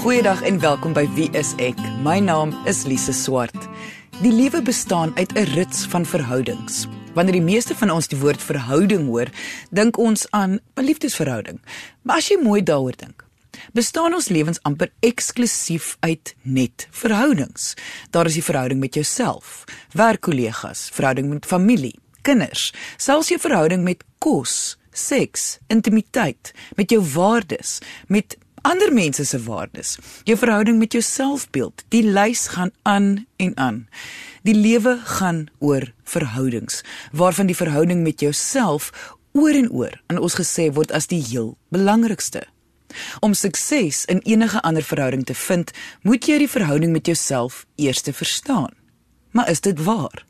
Goeiedag en welkom by Wie is ek? My naam is Lise Swart. Die lewe bestaan uit 'n rits van verhoudings. Wanneer die meeste van ons die woord verhouding hoor, dink ons aan 'n liefdesverhouding. Maar as jy mooi daaroor dink, bestaan ons lewens amper eksklusief uit net verhoudings. Daar is die verhouding met jouself, werkkollegas, verhouding met familie, kinders, selfs jou verhouding met kos, seks, intimiteit, met jou waardes, met ander mense se waardes, jou verhouding met jou selfbeeld. Die lys gaan aan en aan. Die lewe gaan oor verhoudings, waarvan die verhouding met jouself oor en oor in ons gesê word as die heel belangrikste. Om sukses in enige ander verhouding te vind, moet jy die verhouding met jouself eers verstaan. Maar is dit waar?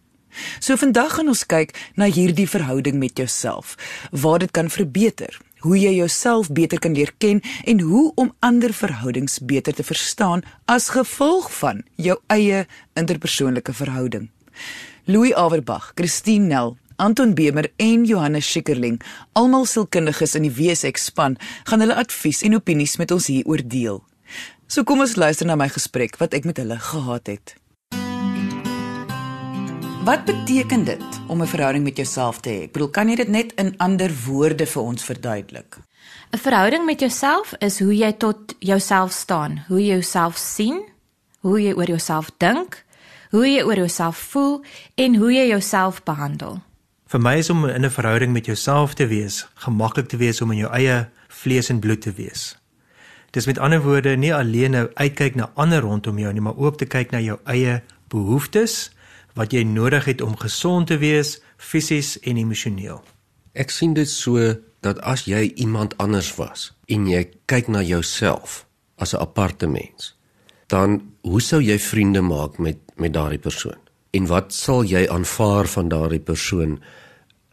So vandag gaan ons kyk na hierdie verhouding met jouself, waar dit kan verbeter, hoe jy jouself beter kan leer ken en hoe om ander verhoudings beter te verstaan as gevolg van jou eie interpersoonlike verhouding. Louis Averbag, Christine Nel, Anton Bemer en Johannes Schikkerling, almal sielkundiges in die WSX span, gaan hulle advies en opinies met ons hier oordeel. So kom ons luister na my gesprek wat ek met hulle gehad het. Wat beteken dit om 'n verhouding met jouself te hê? Ek bedoel, kan jy dit net in ander woorde vir ons verduidelik? 'n Verhouding met jouself is hoe jy tot jouself staan, hoe jy jouself sien, hoe jy oor jouself dink, hoe jy oor jouself voel en hoe jy jouself behandel. Vir my is om in 'n verhouding met jouself te wees, gemaklik te wees om in jou eie vlees en bloed te wees. Dis met ander woorde nie alleen nou uitkyk na ander rondom jou nie, maar ook te kyk na jou eie behoeftes wat jy nodig het om gesond te wees fisies en emosioneel. Ek sien dit so dat as jy iemand anders was en jy kyk na jouself as 'n aparte mens, dan hoe sou jy vriende maak met met daardie persoon? En wat sal jy aanvaar van daardie persoon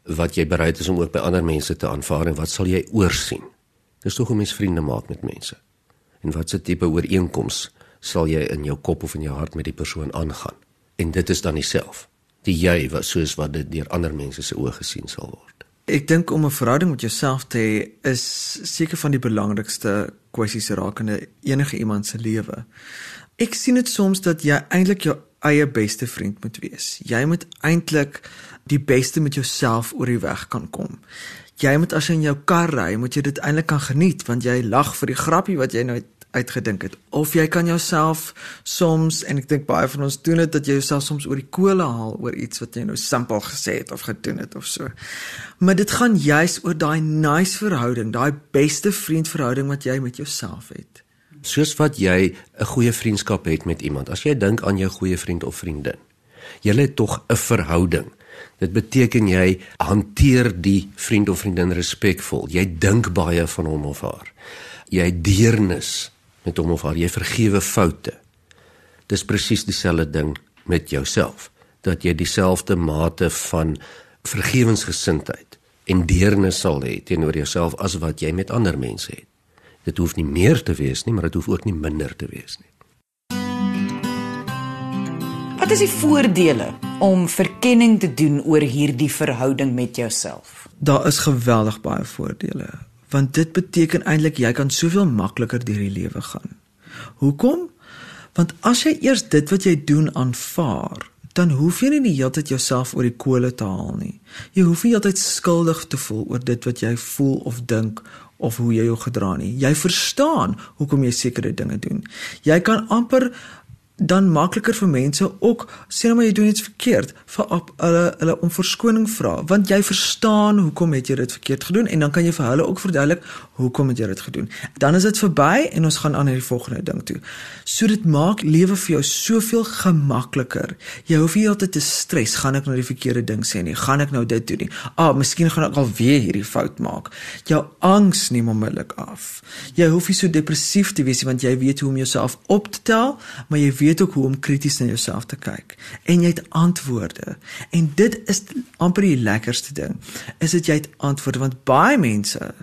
wat jy bereid is om ook by ander mense te aanvaar en wat sal jy oorsien? Dis tog hoe mens vriende maak met mense. En watse tipe ooreenkoms sal jy in jou kop of in jou hart met die persoon aangaan? En dit is dan dieself die jy wat soos wat dit deur ander mense se oë gesien sal word. Ek dink om 'n verhouding met jouself te hê is seker van die belangrikste kwessies rakende enige iemand se lewe. Ek sien dit soms dat jy eintlik jou eie beste vriend moet wees. Jy moet eintlik die beste met jouself oor die weg kan kom. Jy moet as jy in jou kar ry moet jy dit eintlik kan geniet want jy lag vir die grappie wat jy nou uitgedink het of jy kan jouself soms en ek dink baie van ons doen dit dat jy jouself soms oor die kole haal oor iets wat jy nou simpel gesê het of gedoen het of so. Maar dit gaan juis oor daai nice verhouding, daai beste vriendverhouding wat jy met jouself het. Soos wat jy 'n goeie vriendskap het met iemand. As jy dink aan jou goeie vriend of vriendin, julle het tog 'n verhouding. Dit beteken jy hanteer die vriend of vriendin respekvol. Jy dink baie van hom of haar. Jy deernis met hom of haar jy vergewe foute. Dis presies dieselfde ding met jouself dat jy dieselfde mate van vergewensgesindheid en deernis sal hê teenoor jouself as wat jy met ander mense het. Dit hoef nie meer te wees nie, maar dit hoef ook nie minder te wees nie. Wat is die voordele om verkenning te doen oor hierdie verhouding met jouself? Daar is geweldig baie voordele want dit beteken eintlik jy kan soveel makliker deur die lewe gaan. Hoekom? Want as jy eers dit wat jy doen aanvaar, dan hoef jy nie die hele tyd jouself oor die kole te haal nie. Jy hoef nie altyd skuldig te voel oor dit wat jy voel of dink of hoe jy jou gedra nie. Jy verstaan hoekom jy sekere dinge doen. Jy kan amper dan makliker vir mense ook sê nou maar jy doen iets verkeerd vir op hulle hulle om verskoning vra want jy verstaan hoekom het jy dit verkeerd gedoen en dan kan jy vir hulle ook verduidelik hoekom het jy dit gedoen. Dan is dit verby en ons gaan aan na die volgende ding toe. So dit maak lewe vir jou soveel gemakliker. Jy hoef nie altyd te stres gaan ek nou die verkeerde ding sê nie gaan ek nou dit doen nie. Ah miskien gaan ek al weer hierdie fout maak. Jou angs neem onmiddellik af. Jy hoef nie so depressief te wees want jy weet hoe om jouself op te tel maar jy weet weet ook hoe om krities na jouself te kyk en jy het antwoorde. En dit is amper die lekkerste ding. Is dit jy het antwoorde want baie mense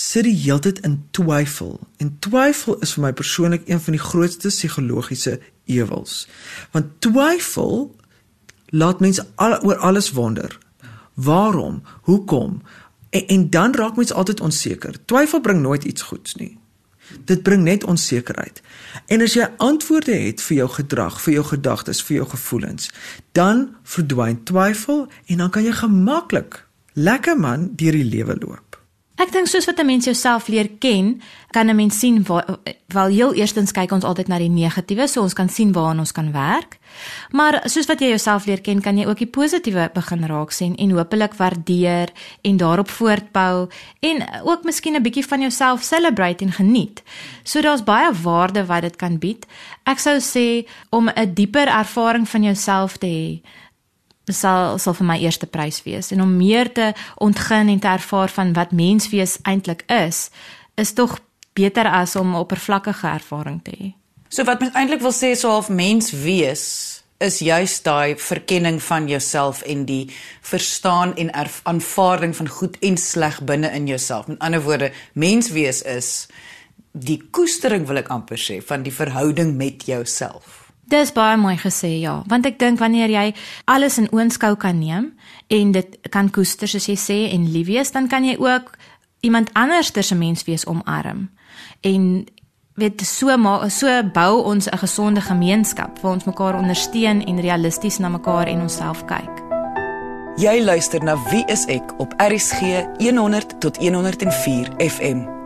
sit die hele tyd in twyfel. En twyfel is vir my persoonlik een van die grootste psigologiese ewels. Want twyfel laat mense al oor alles wonder. Waarom? Hoekom? En, en dan raak mens altyd onseker. Twyfel bring nooit iets goeds nie. Dit bring net onsekerheid. En as jy antwoorde het vir jou gedrag, vir jou gedagtes, vir jou gevoelens, dan verdwyn twyfel en dan kan jy gemaklik lekker man deur die lewe loop. Ek dink soos wat 'n mens jouself leer ken, kan 'n mens sien waar wel heel eerstens kyk ons altyd na die negatiewe, so ons kan sien waar ons kan werk. Maar soos wat jy jouself leer ken, kan jy ook die positiewe begin raak sien en hopelik waardeer en daarop voortbou en ook miskien 'n bietjie van jouself celebrate en geniet. So daar's baie waarde wat dit kan bied. Ek sou sê om 'n dieper ervaring van jouself te hê sal sal vir my eerste prys wees en om meer te ontgin en te ervaar van wat menswees eintlik is is tog beter as om oppervlakkige ervaring te hê. So wat mens eintlik wil sê so half mens wees is juist daai verkenning van jouself en die verstaan en aanvaarding van goed en sleg binne in jouself. Met ander woorde, mens wees is die koestering wil ek amper sê van die verhouding met jouself. Dis baie mooi gesê ja, want ek dink wanneer jy alles in oënskou kan neem en dit kan koester soos jy sê en lief wees, dan kan jy ook iemand anders ter se mens wees omarm. En weet so maar so bou ons 'n gesonde gemeenskap waar ons mekaar ondersteun en realisties na mekaar en onsself kyk. Jy luister na Wie is ek op RSG 100 tot 104 FM.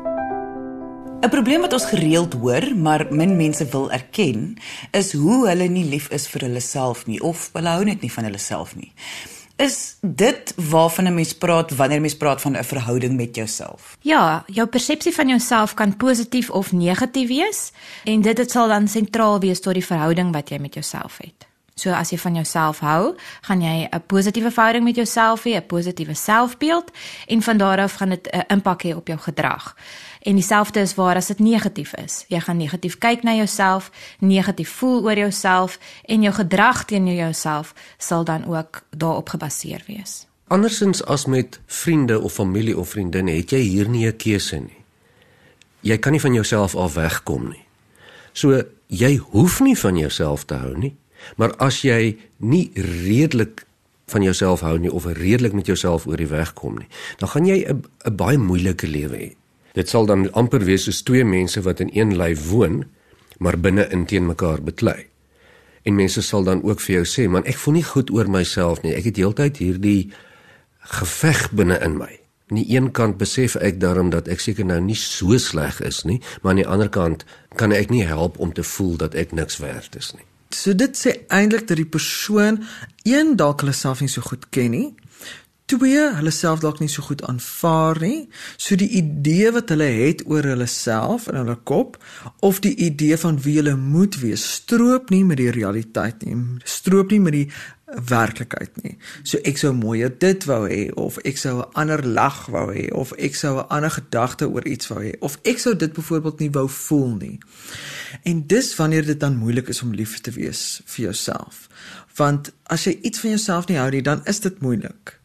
'n Probleem wat ons gereeld hoor, maar min mense wil erken, is hoe hulle nie lief is vir hulle self nie of hulle hou net nie van hulle self nie. Is dit waarvan 'n mens praat wanneer mens praat van 'n verhouding met jouself? Ja, jou persepsie van jouself kan positief of negatief wees en dit dit sal dan sentraal wees tot die verhouding wat jy met jouself het. So as jy van jouself hou, gaan jy 'n positiewe verhouding met jouself hê, 'n positiewe selfbeeld en van daar af gaan dit 'n impak hê op jou gedrag. En dieselfde is waar as dit negatief is. Jy gaan negatief kyk na jouself, negatief voel oor jouself en jou gedrag teenoor jouself sal dan ook daarop gebaseer wees. Andersins as met vriende of familie of vriendinne, het jy hier nie 'n keuse nie. Jy kan nie van jouself af wegkom nie. So jy hoef nie van jouself te hou nie, maar as jy nie redelik van jouself hou nie of redelik met jouself oor die weg kom nie, dan gaan jy 'n baie moeilike lewe hê. Dit sal dan amper wees soos twee mense wat in een lyf woon, maar binne in teen mekaar beklei. En mense sal dan ook vir jou sê, "Man, ek voel nie goed oor myself nie. Ek het heeltyd hierdie geveg binne in my." Aan die een kant besef ek daarom dat ek seker nou nie so sleg is nie, maar aan die ander kant kan ek nie help om te voel dat ek niks werd is nie. So dit sê eintlik dat die persoon een dalk hulle self nie so goed ken nie twee hulle self dalk nie so goed aanvaar nie. So die idee wat hulle het oor hulle self in hulle kop of die idee van wie hulle moet wees, stroop nie met die realiteit nie. Stroop nie met die werklikheid nie. So ek sou mooier dit wou hê of ek sou 'n ander lag wou hê of ek sou 'n ander gedagte oor iets wou hê of ek sou dit byvoorbeeld nie wou voel nie. En dis wanneer dit dan moeilik is om lief te wees vir jouself. Want as jy iets van jouself nie hou nie, dan is dit moeilik.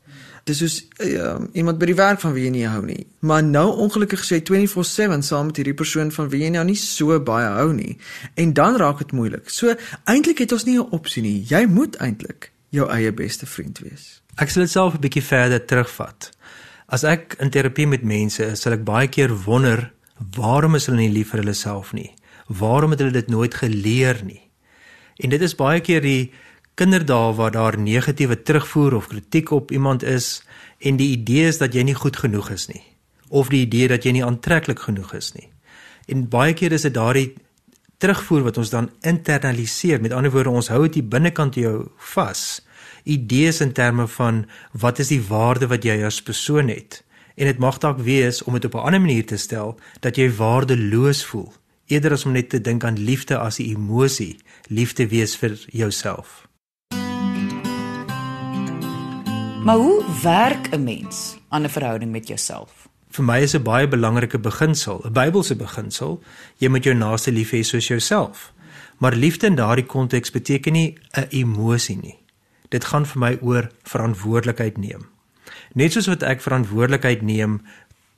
Dis soos uh, iemand by die werk van wie jy nie hou nie. Maar nou ongelukkig sê 24/7 saam met hierdie persoon van wie jy nou nie so baie hou nie. En dan raak dit moeilik. So eintlik het ons nie 'n opsie nie. Jy moet eintlik jou eie beste vriend wees. Ek sal dit self 'n bietjie verder terugvat. As ek in terapie met mense is, sal ek baie keer wonder waarom is hulle nie lief vir hulle self nie? Waarom het hulle dit nooit geleer nie? En dit is baie keer die kinderdae waar daar negatiewe terugvoer of kritiek op iemand is en die idee is dat jy nie goed genoeg is nie of die idee dat jy nie aantreklik genoeg is nie. En baie keer is dit daardie terugvoer wat ons dan internaliseer. Met ander woorde, ons hou dit binnekant jou vas. Idees in terme van wat is die waarde wat jy as persoon het? En dit mag dalk wees om dit op 'n ander manier te stel dat jy waardeloos voel eerder as om net te dink aan liefde as 'n emosie, liefde wees vir jouself. Maar hoe werk 'n mens aan 'n verhouding met jouself? Vir my is 'n baie belangrike beginsel, 'n Bybelse beginsel, jy moet jou naaste lief hê soos jouself. Maar liefde in daardie konteks beteken nie 'n emosie nie. Dit gaan vir my oor verantwoordelikheid neem. Net soos wat ek verantwoordelikheid neem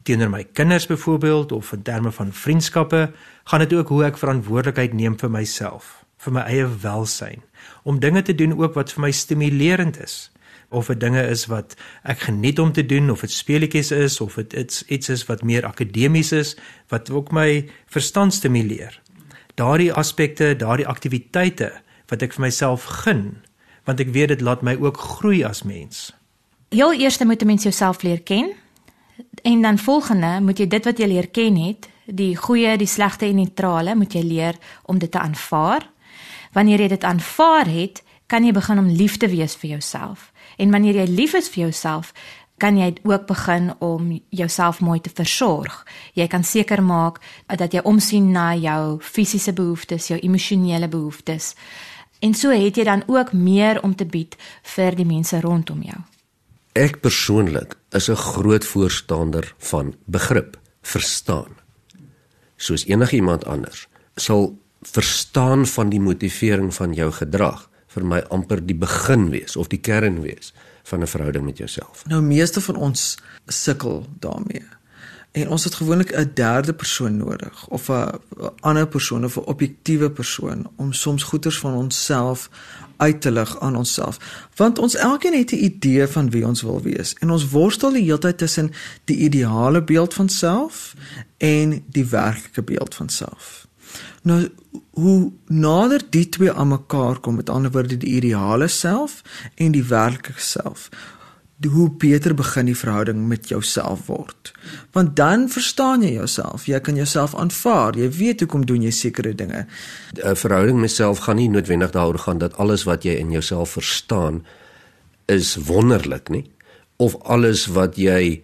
teenoor my kinders byvoorbeeld of in terme van vriendskappe, gaan dit ook hoe ek verantwoordelikheid neem vir myself, vir my eie welsyn, om dinge te doen ook wat vir my stimulerend is of dit dinge is wat ek geniet om te doen of dit speletjies is of dit iets iets is wat meer akademies is wat ook my verstand stimuleer. Daardie aspekte, daardie aktiwiteite wat ek vir myself gun, want ek weet dit laat my ook groei as mens. Heel eers moet 'n mens jouself leer ken. En dan volgende moet jy dit wat jy leer ken het, die goeie, die slegte en neutrale, moet jy leer om dit te aanvaar. Wanneer jy dit aanvaar het, kan jy begin om lief te wees vir jouself. En wanneer jy lief is vir jouself, kan jy ook begin om jouself mooi te versorg. Jy kan seker maak dat jy omsien na jou fisiese behoeftes, jou emosionele behoeftes. En so het jy dan ook meer om te bied vir die mense rondom jou. Ek persoonlik is 'n groot voorstander van begrip, verstaan. Soos enigiemand anders sal verstaan van die motivering van jou gedrag vir my amper die begin wees of die kern wees van 'n verhouding met jouself. Nou meeste van ons sukkel daarmee. En ons het gewoonlik 'n derde persoon nodig of 'n ander persoon of 'n objektiewe persoon om soms goeters van onsself uit te lig aan onsself. Want ons elkeen het 'n idee van wie ons wil wees en ons worstel die hele tyd tussen die ideale beeld van self en die werklike beeld van self. Nou hoe nader die twee aan mekaar kom, met ander woorde die ideale self en die werklike self, hoe beter begin die verhouding met jouself word. Want dan verstaan jy jouself, jy kan jouself aanvaar, jy weet hoekom doen jy sekere dinge. 'n Verhouding met self gaan nie noodwendig daaroor gaan dat alles wat jy in jouself verstaan is wonderlik nie of alles wat jy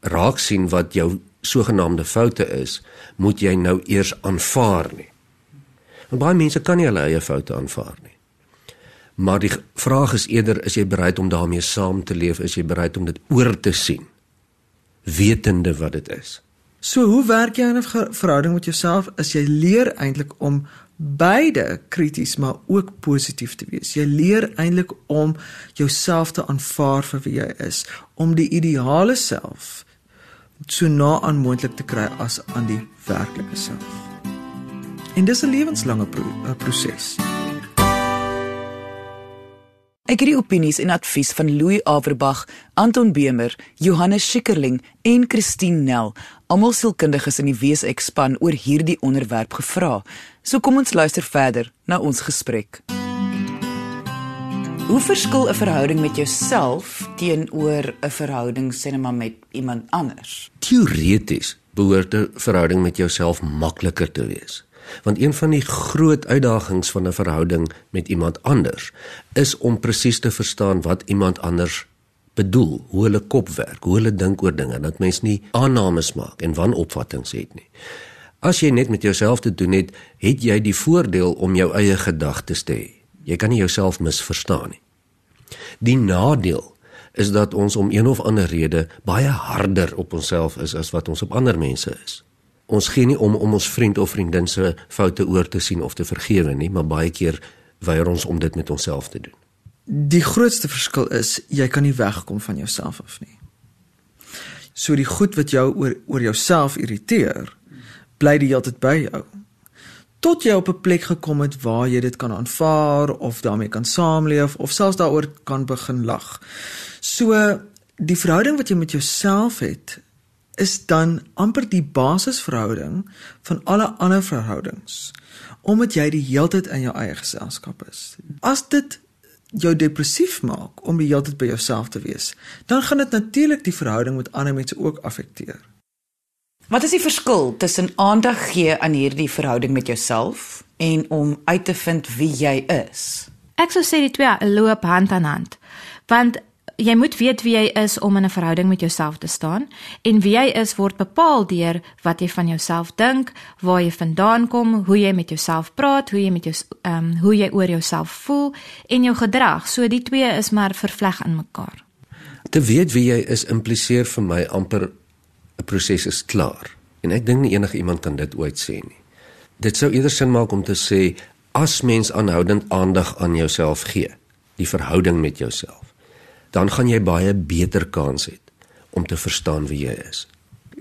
raak sien wat jou sogenaamde foute is, moet jy nou eers aanvaar nie. Want baie mense kan nie hulle eie foute aanvaar nie. Maar die vraag is eerder is jy bereid om daarmee saam te leef? Is jy bereid om dit oor te sien? Wetende wat dit is. So hoe werk jy in 'n verhouding met jouself? Is jy leer eintlik om beide krities maar ook positief te wees. Jy leer eintlik om jouself te aanvaar vir wie jy is, om die ideale self so na aan moontlik te kry as aan die werklike self. En dis 'n lewenslange pro proses. Ek het die opinies en advies van Louis Averbag, Anton Bemer, Johannes Schikkerling en Christine Nel, almal sielkundiges in die WSX span oor hierdie onderwerp gevra. So kom ons luister verder na ons gesprek. Hoe verskil 'n verhouding met jouself teenoor 'n verhouding sê net maar met iemand anders? Teoreties behoort 'n verhouding met jouself makliker te wees. Want een van die groot uitdagings van 'n verhouding met iemand anders is om presies te verstaan wat iemand anders bedoel, hoe hulle kop werk, hoe hulle dink oor dinge, dat mens nie aannames maak en wanopvattinge het nie. As jy net met jouself te doen het, het jy die voordeel om jou eie gedagtes te hê. Jy kan nie jouself misverstaan nie. Die nadeel is dat ons om een of ander rede baie harder op onsself is as wat ons op ander mense is ons gee nie om om ons vriend of vriendin se foute oor te sien of te vergewe nie, maar baie keer weier ons om dit met onsself te doen. Die grootste verskil is jy kan nie wegkom van jouself af nie. So die goed wat jou oor oor jouself irriteer, bly die hele tyd by jou. Tot jy op 'n plek gekom het waar jy dit kan aanvaar of daarmee kan saamleef of selfs daaroor kan begin lag. So die verhouding wat jy met jouself het, is dan amper die basisverhouding van alle ander verhoudings omdat jy die heeltyd in jou eie geselskap is. As dit jou depressief maak om die heeltyd by jouself te wees, dan gaan dit natuurlik die verhouding met ander mense ook affekteer. Wat is die verskil tussen aandag gee aan hierdie verhouding met jouself en om uit te vind wie jy is? Ek sou sê die twee loop hand aan hand. Want jy moet weet wie jy is om in 'n verhouding met jouself te staan en wie jy is word bepaal deur wat jy van jouself dink, waar jy vandaan kom, hoe jy met jouself praat, hoe jy met jou ehm um, hoe jy oor jouself voel en jou gedrag. So die twee is maar vervleg in mekaar. Te weet wie jy is impliseer vir my amper 'n proses is klaar. En ek dink nie enige iemand kan dit ooit sê nie. Dit sou eerder sin maak om te sê as mens aanhoudend aandag aan jouself gee, die verhouding met jouself dan gaan jy baie beter kans hê om te verstaan wie jy is.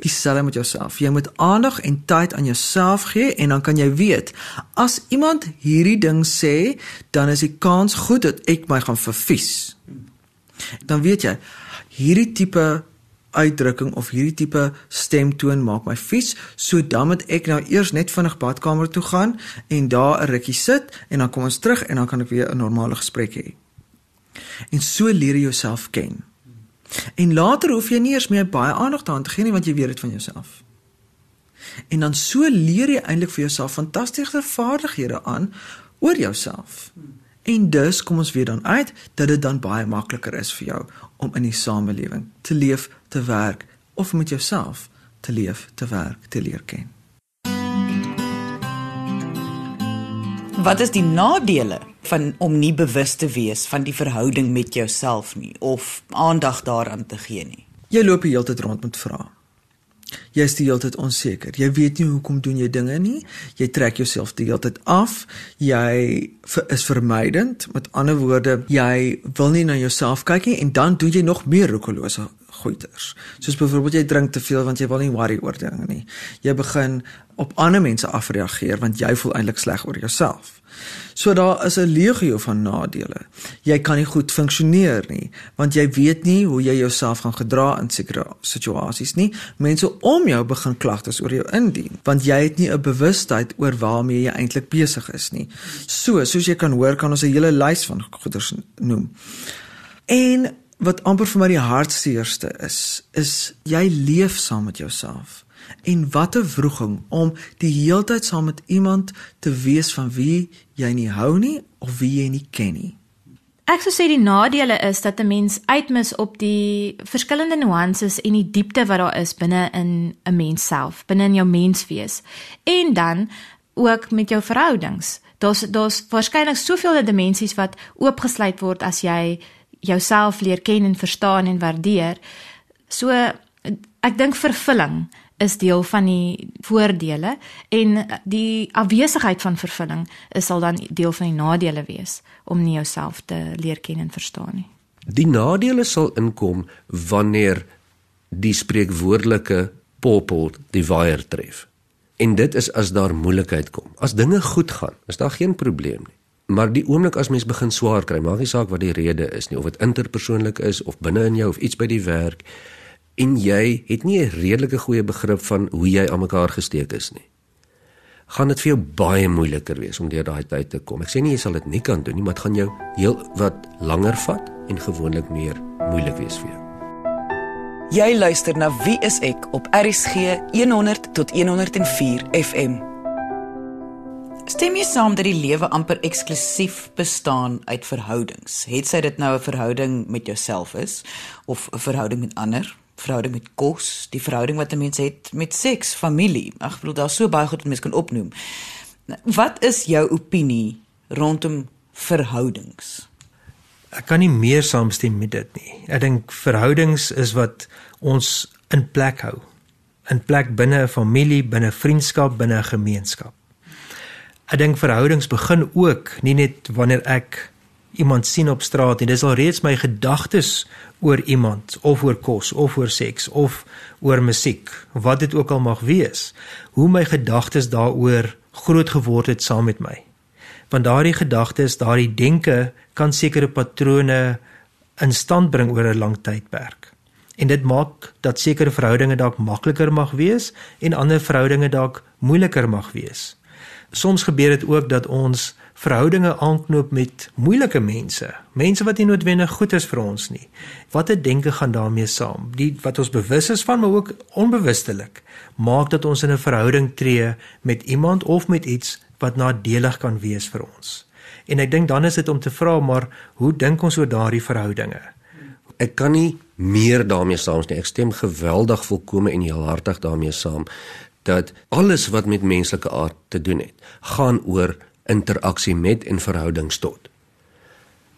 Dieselfde met jouself. Jy moet aandag en tyd aan jouself gee en dan kan jy weet as iemand hierdie ding sê, dan is die kans goed dat ek my gaan vervies. Dan weet jy, hierdie tipe uitdrukking of hierdie tipe stemtoon maak my vies, so dan moet ek nou eers net vinnig badkamer toe gaan en daar 'n rukkie sit en dan kom ons terug en dan kan ek weer 'n normale gesprek hê. En so leer jy jouself ken. En later hoef jy nie eers meer baie aandag daaraan te gee nie want jy weet dit van jouself. En dan so leer jy eintlik vir jouself fantastiese vaardighede aan oor jouself. En dus kom ons weer dan uit dat dit dan baie makliker is vir jou om in die samelewing te leef, te werk of met jouself te leef, te werk, te leer ken. Wat is die nadele van om nie bewus te wees van die verhouding met jouself nie of aandag daaraan te gee nie? Jy loop die hele tyd rond met vrae. Jy is die hele tyd onseker. Jy weet nie hoekom doen jy dinge nie. Jy trek jouself die hele tyd af. Jy is vermydend. Met ander woorde, jy wil nie na jouself kyk nie en dan doen jy nog meer roekelose goeters. Soos byvoorbeeld jy drink te veel want jy wil nie worry oor dinge nie. Jy begin op ander mense afreageer want jy voel eintlik sleg oor jouself. So daar is 'n legio van nadele. Jy kan nie goed funksioneer nie want jy weet nie hoe jy jouself gaan gedra in sekere situasies nie. Mense om jou begin klagtes oor jou indien want jy het nie 'n bewustheid oor waarmee jy eintlik besig is nie. So, soos jy kan hoor, kan ons 'n hele lys van goeders noem. En wat amper vir my die hartseerste is, is jy leef saam met jouself. En wat 'n wroging om die heeltyd saam met iemand te wees van wie jy nie hou nie of wie jy nie ken nie. Ek sou sê die nadele is dat 'n mens uitmis op die verskillende nuances en die diepte wat daar is binne in 'n mens self, binne in jou menswees. En dan ook met jou verhoudings. Daar's daar's waarskynlik soveel dimensies wat oopgesluit word as jy jouself leer ken en verstaan en waardeer. So ek dink vervulling is deel van die voordele en die afwesigheid van vervulling is sal dan deel van die nadele wees om nie jouself te leer ken en verstaan nie. Die nadele sal inkom wanneer die spreekwoordelike popel die waier tref. En dit is as daar moeilikheid kom. As dinge goed gaan, is daar geen probleem nie. Maar die oomblik as mens begin swaar kry, maak nie saak wat die rede is nie, of dit interpersoonlik is of binne in jou of iets by die werk, en jy het nie 'n redelike goeie begrip van hoe jy aan mekaar gesteek is nie. Gaan dit vir jou baie moeiliker wees om deur daai tyd te kom. Ek sê nie jy sal dit nie kan doen nie, maar dit gaan jou heel wat langer vat en gewoonlik meer moeilik wees vir jou. Jy luister na Wie is ek op RCG 100 tot 104 FM. Stem jy saam dat die lewe amper eksklusief bestaan uit verhoudings? Het sy dit nou 'n verhouding met jouself is of 'n verhouding met ander? Verhouding met kos, die verhouding wat 'n mens het met seks, familie. Ag, ek bedoel daar's so baie goed wat mense kan opnoem. Wat is jou opinie rondom verhoudings? Ek kan nie meer saamstem met dit nie. Ek dink verhoudings is wat ons in plek hou. In plek binne 'n familie, binne vriendskap, binne 'n gemeenskap. Ek dink verhoudings begin ook nie net wanneer ek iemand sien op straat en dis al reeds my gedagtes oor iemand of oor kos of oor seks of oor musiek wat dit ook al mag wees hoe my gedagtes daaroor groot geword het saam met my. Want daardie gedagtes daardie denke kan sekere patrone in stand bring oor 'n lang tydperk. En dit maak dat sekere verhoudinge dalk makliker mag wees en ander verhoudinge dalk moeiliker mag wees. Soms gebeur dit ook dat ons verhoudinge aanknoop met moeilike mense, mense wat nie noodwendig goed is vir ons nie. Watter denke gaan daarmee saam? Die wat ons bewus is van, maar ook onbewustelik, maak dat ons in 'n verhouding tree met iemand of met iets wat nadelig kan wees vir ons. En ek dink dan is dit om te vra maar hoe dink ons oor daardie verhoudinge? Ek kan nie meer daarmee saamstem nie. Ek stem geweldig volkome en heelhartig daarmee saam dat alles wat met menslike aard te doen het, gaan oor interaksie met en verhoudings tot.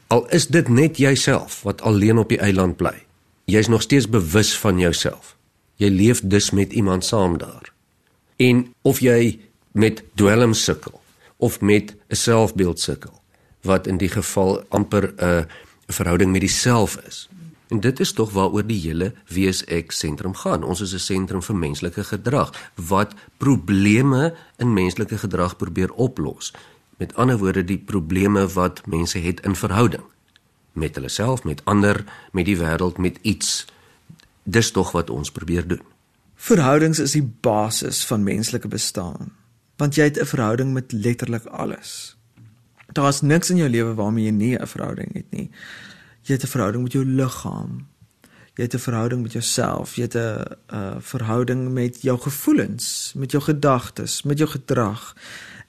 Al is dit net jouself wat alleen op die eiland bly. Jy's nog steeds bewus van jouself. Jy leef dus met iemand saam daar. En of jy met dwelm sukkel of met 'n selfbeeld sukkel wat in die geval amper 'n verhouding met jouself is. En dit is tog waaroor die hele WSX sentrum gaan. Ons is 'n sentrum vir menslike gedrag wat probleme in menslike gedrag probeer oplos. Met ander woorde die probleme wat mense het in verhouding. met hulle self, met ander, met die wêreld, met iets. Dis tog wat ons probeer doen. Verhoudings is die basis van menslike bestaan, want jy het 'n verhouding met letterlik alles. Daar's niks in jou lewe waarmee jy nie 'n verhouding het nie. Jy het 'n verhouding met jou liggaam. Jy het 'n verhouding met jouself. Jy het 'n 'n verhouding met jou gevoelens, met jou gedagtes, met jou gedrag.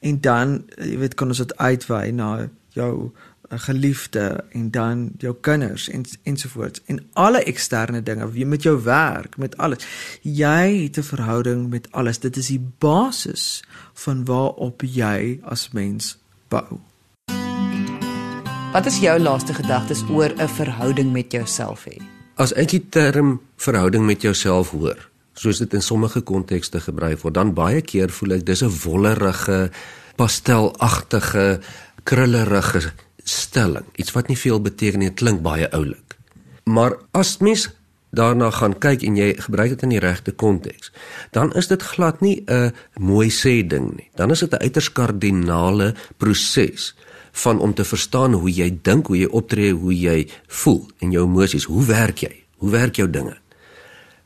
En dan, jy weet, kan ons dit uitwy na jou 'n geliefde en dan jou kinders en ensovoorts en alle eksterne dinge wie met jou werk met alles. Jy het 'n verhouding met alles. Dit is die basis van waarop jy as mens bou. Wat is jou laaste gedagtes oor 'n verhouding met jouself hê? As ek die term verhouding met jouself hoor soos dit in sommige kontekste gebruik word dan baie keer voel ek dis 'n wollerige pastelagtige krullerige stelling, iets wat nie veel beteken nie, klink baie oulik. Maar as mens daarna gaan kyk en jy gebruik dit in die regte konteks, dan is dit glad nie 'n mooi sê ding nie. Dan is dit 'n uiters kardinale proses van om te verstaan hoe jy dink, hoe jy optree, hoe jy voel en jou emosies, hoe werk jy? Hoe werk jou dinge?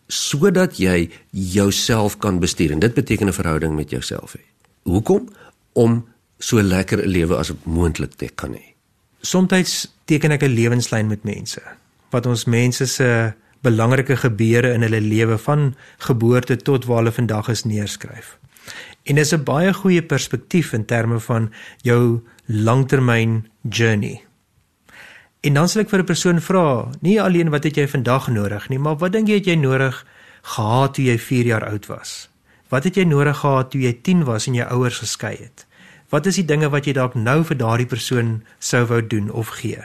Sodat jy jouself kan bestuur en dit beteken 'n verhouding met jouself hê. Hoekom? Om so lekker 'n lewe as moontlik te kan hê. Somstyds teken ek 'n lewenslyn met mense wat ons mense se belangrike gebeure in hulle lewe van geboorte tot waar hulle vandag is neerskryf. En dis 'n baie goeie perspektief in terme van jou langtermyn journey. En dan sal ek vir 'n persoon vra, nie alleen wat het jy vandag nodig nie, maar wat dink jy het jy nodig gehad toe jy 4 jaar oud was? Wat het jy nodig gehad toe jy 10 was en jou ouers geskei het? Wat is die dinge wat jy dalk nou vir daardie persoon sou wou doen of gee?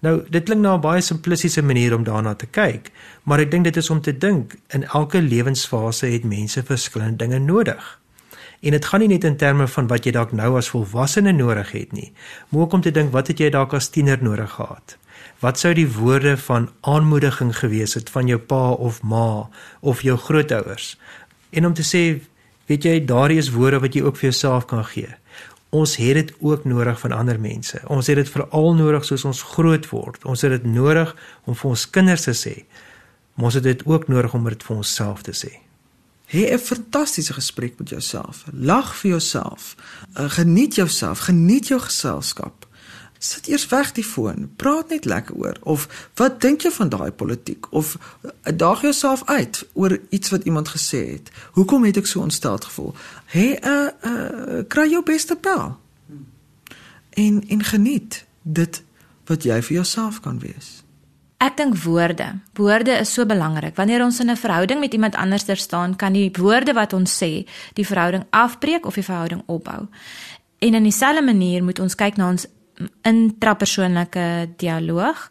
Nou, dit klink na 'n baie simplistiese manier om daarna te kyk, maar ek dink dit is om te dink in elke lewensfase het mense verskillende dinge nodig. En dit gaan nie net in terme van wat jy dalk nou as volwassene nodig het nie, maar ook om te dink wat het jy dalk as tiener nodig gehad? Wat sou die woorde van aanmoediging gewees het van jou pa of ma of jou grootouers? En om te sê, weet jy, daardie is woorde wat jy ook vir jouself kan gee ons het dit ook nodig van ander mense. Ons het dit veral nodig soos ons groot word. Ons het dit nodig om vir ons kinders te sê. Maar ons het dit ook nodig om dit vir onsself te sê. Hê 'n fantastiese gesprek met jouself. Lag vir jouself. Uh, geniet jouself, geniet jou geselskap. Sit eers weg die foon. Praat net lekker oor of wat dink jy van daai politiek of uh, daag jouself uit oor iets wat iemand gesê het. Hoekom het ek so ontstel gevoel? Hé, hey, uh, uh kry jou beste pel. En en geniet dit wat jy vir jouself kan wees. Ek dink woorde. Woorde is so belangrik. Wanneer ons in 'n verhouding met iemand anders staan, kan die woorde wat ons sê, die verhouding afbreek of die verhouding opbou. En in dieselfde manier moet ons kyk na ons intrapersoonlike dialoog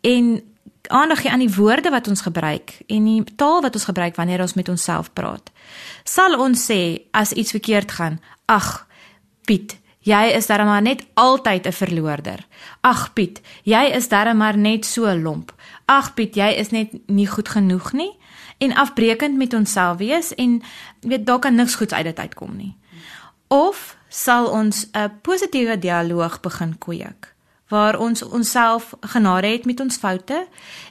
en aandag gee aan die woorde wat ons gebruik en die taal wat ons gebruik wanneer ons met onsself praat. Sal ons sê as iets verkeerd gaan, ag Piet, jy is darem maar net altyd 'n verloorder. Ag Piet, jy is darem maar net so lomp. Ag Piet, jy is net nie goed genoeg nie en afbreekend met onsself wees en weet dalk kan niks goeds uit dit uitkom nie. Of sal ons 'n positiewe dialoog begin kweek waar ons onsself genade het met ons foute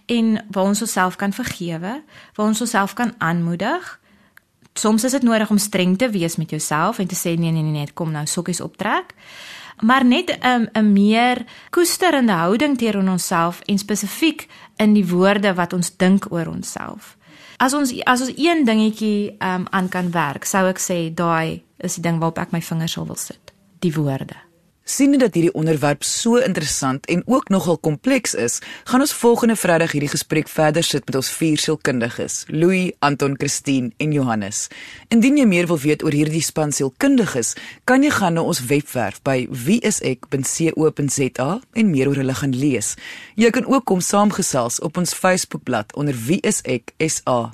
en waar ons onsself kan vergewe, waar ons onsself kan aanmoedig. Soms is dit nodig om streng te wees met jouself en te sê nee nee nee, nee kom nou sokkies optrek. Maar net 'n um, 'n meer koesterende houding teenoor onsself en spesifiek in die woorde wat ons dink oor onsself. As ons as ons een dingetjie um, aan kan werk, sou ek sê daai is die ding waarop ek my vingers sal wil sit. Die woorde. Siende dat hierdie onderwerp so interessant en ook nogal kompleks is, gaan ons volgende Vrydag hierdie gesprek verder sit met ons vier sielkundiges, Louis, Anton, Christine en Johannes. Indien jy meer wil weet oor hierdie span sielkundiges, kan jy gaan na ons webwerf by wieisek.co.za en meer oor hulle gaan lees. Jy kan ook kom saamgesels op ons Facebookblad onder wieisek.sa.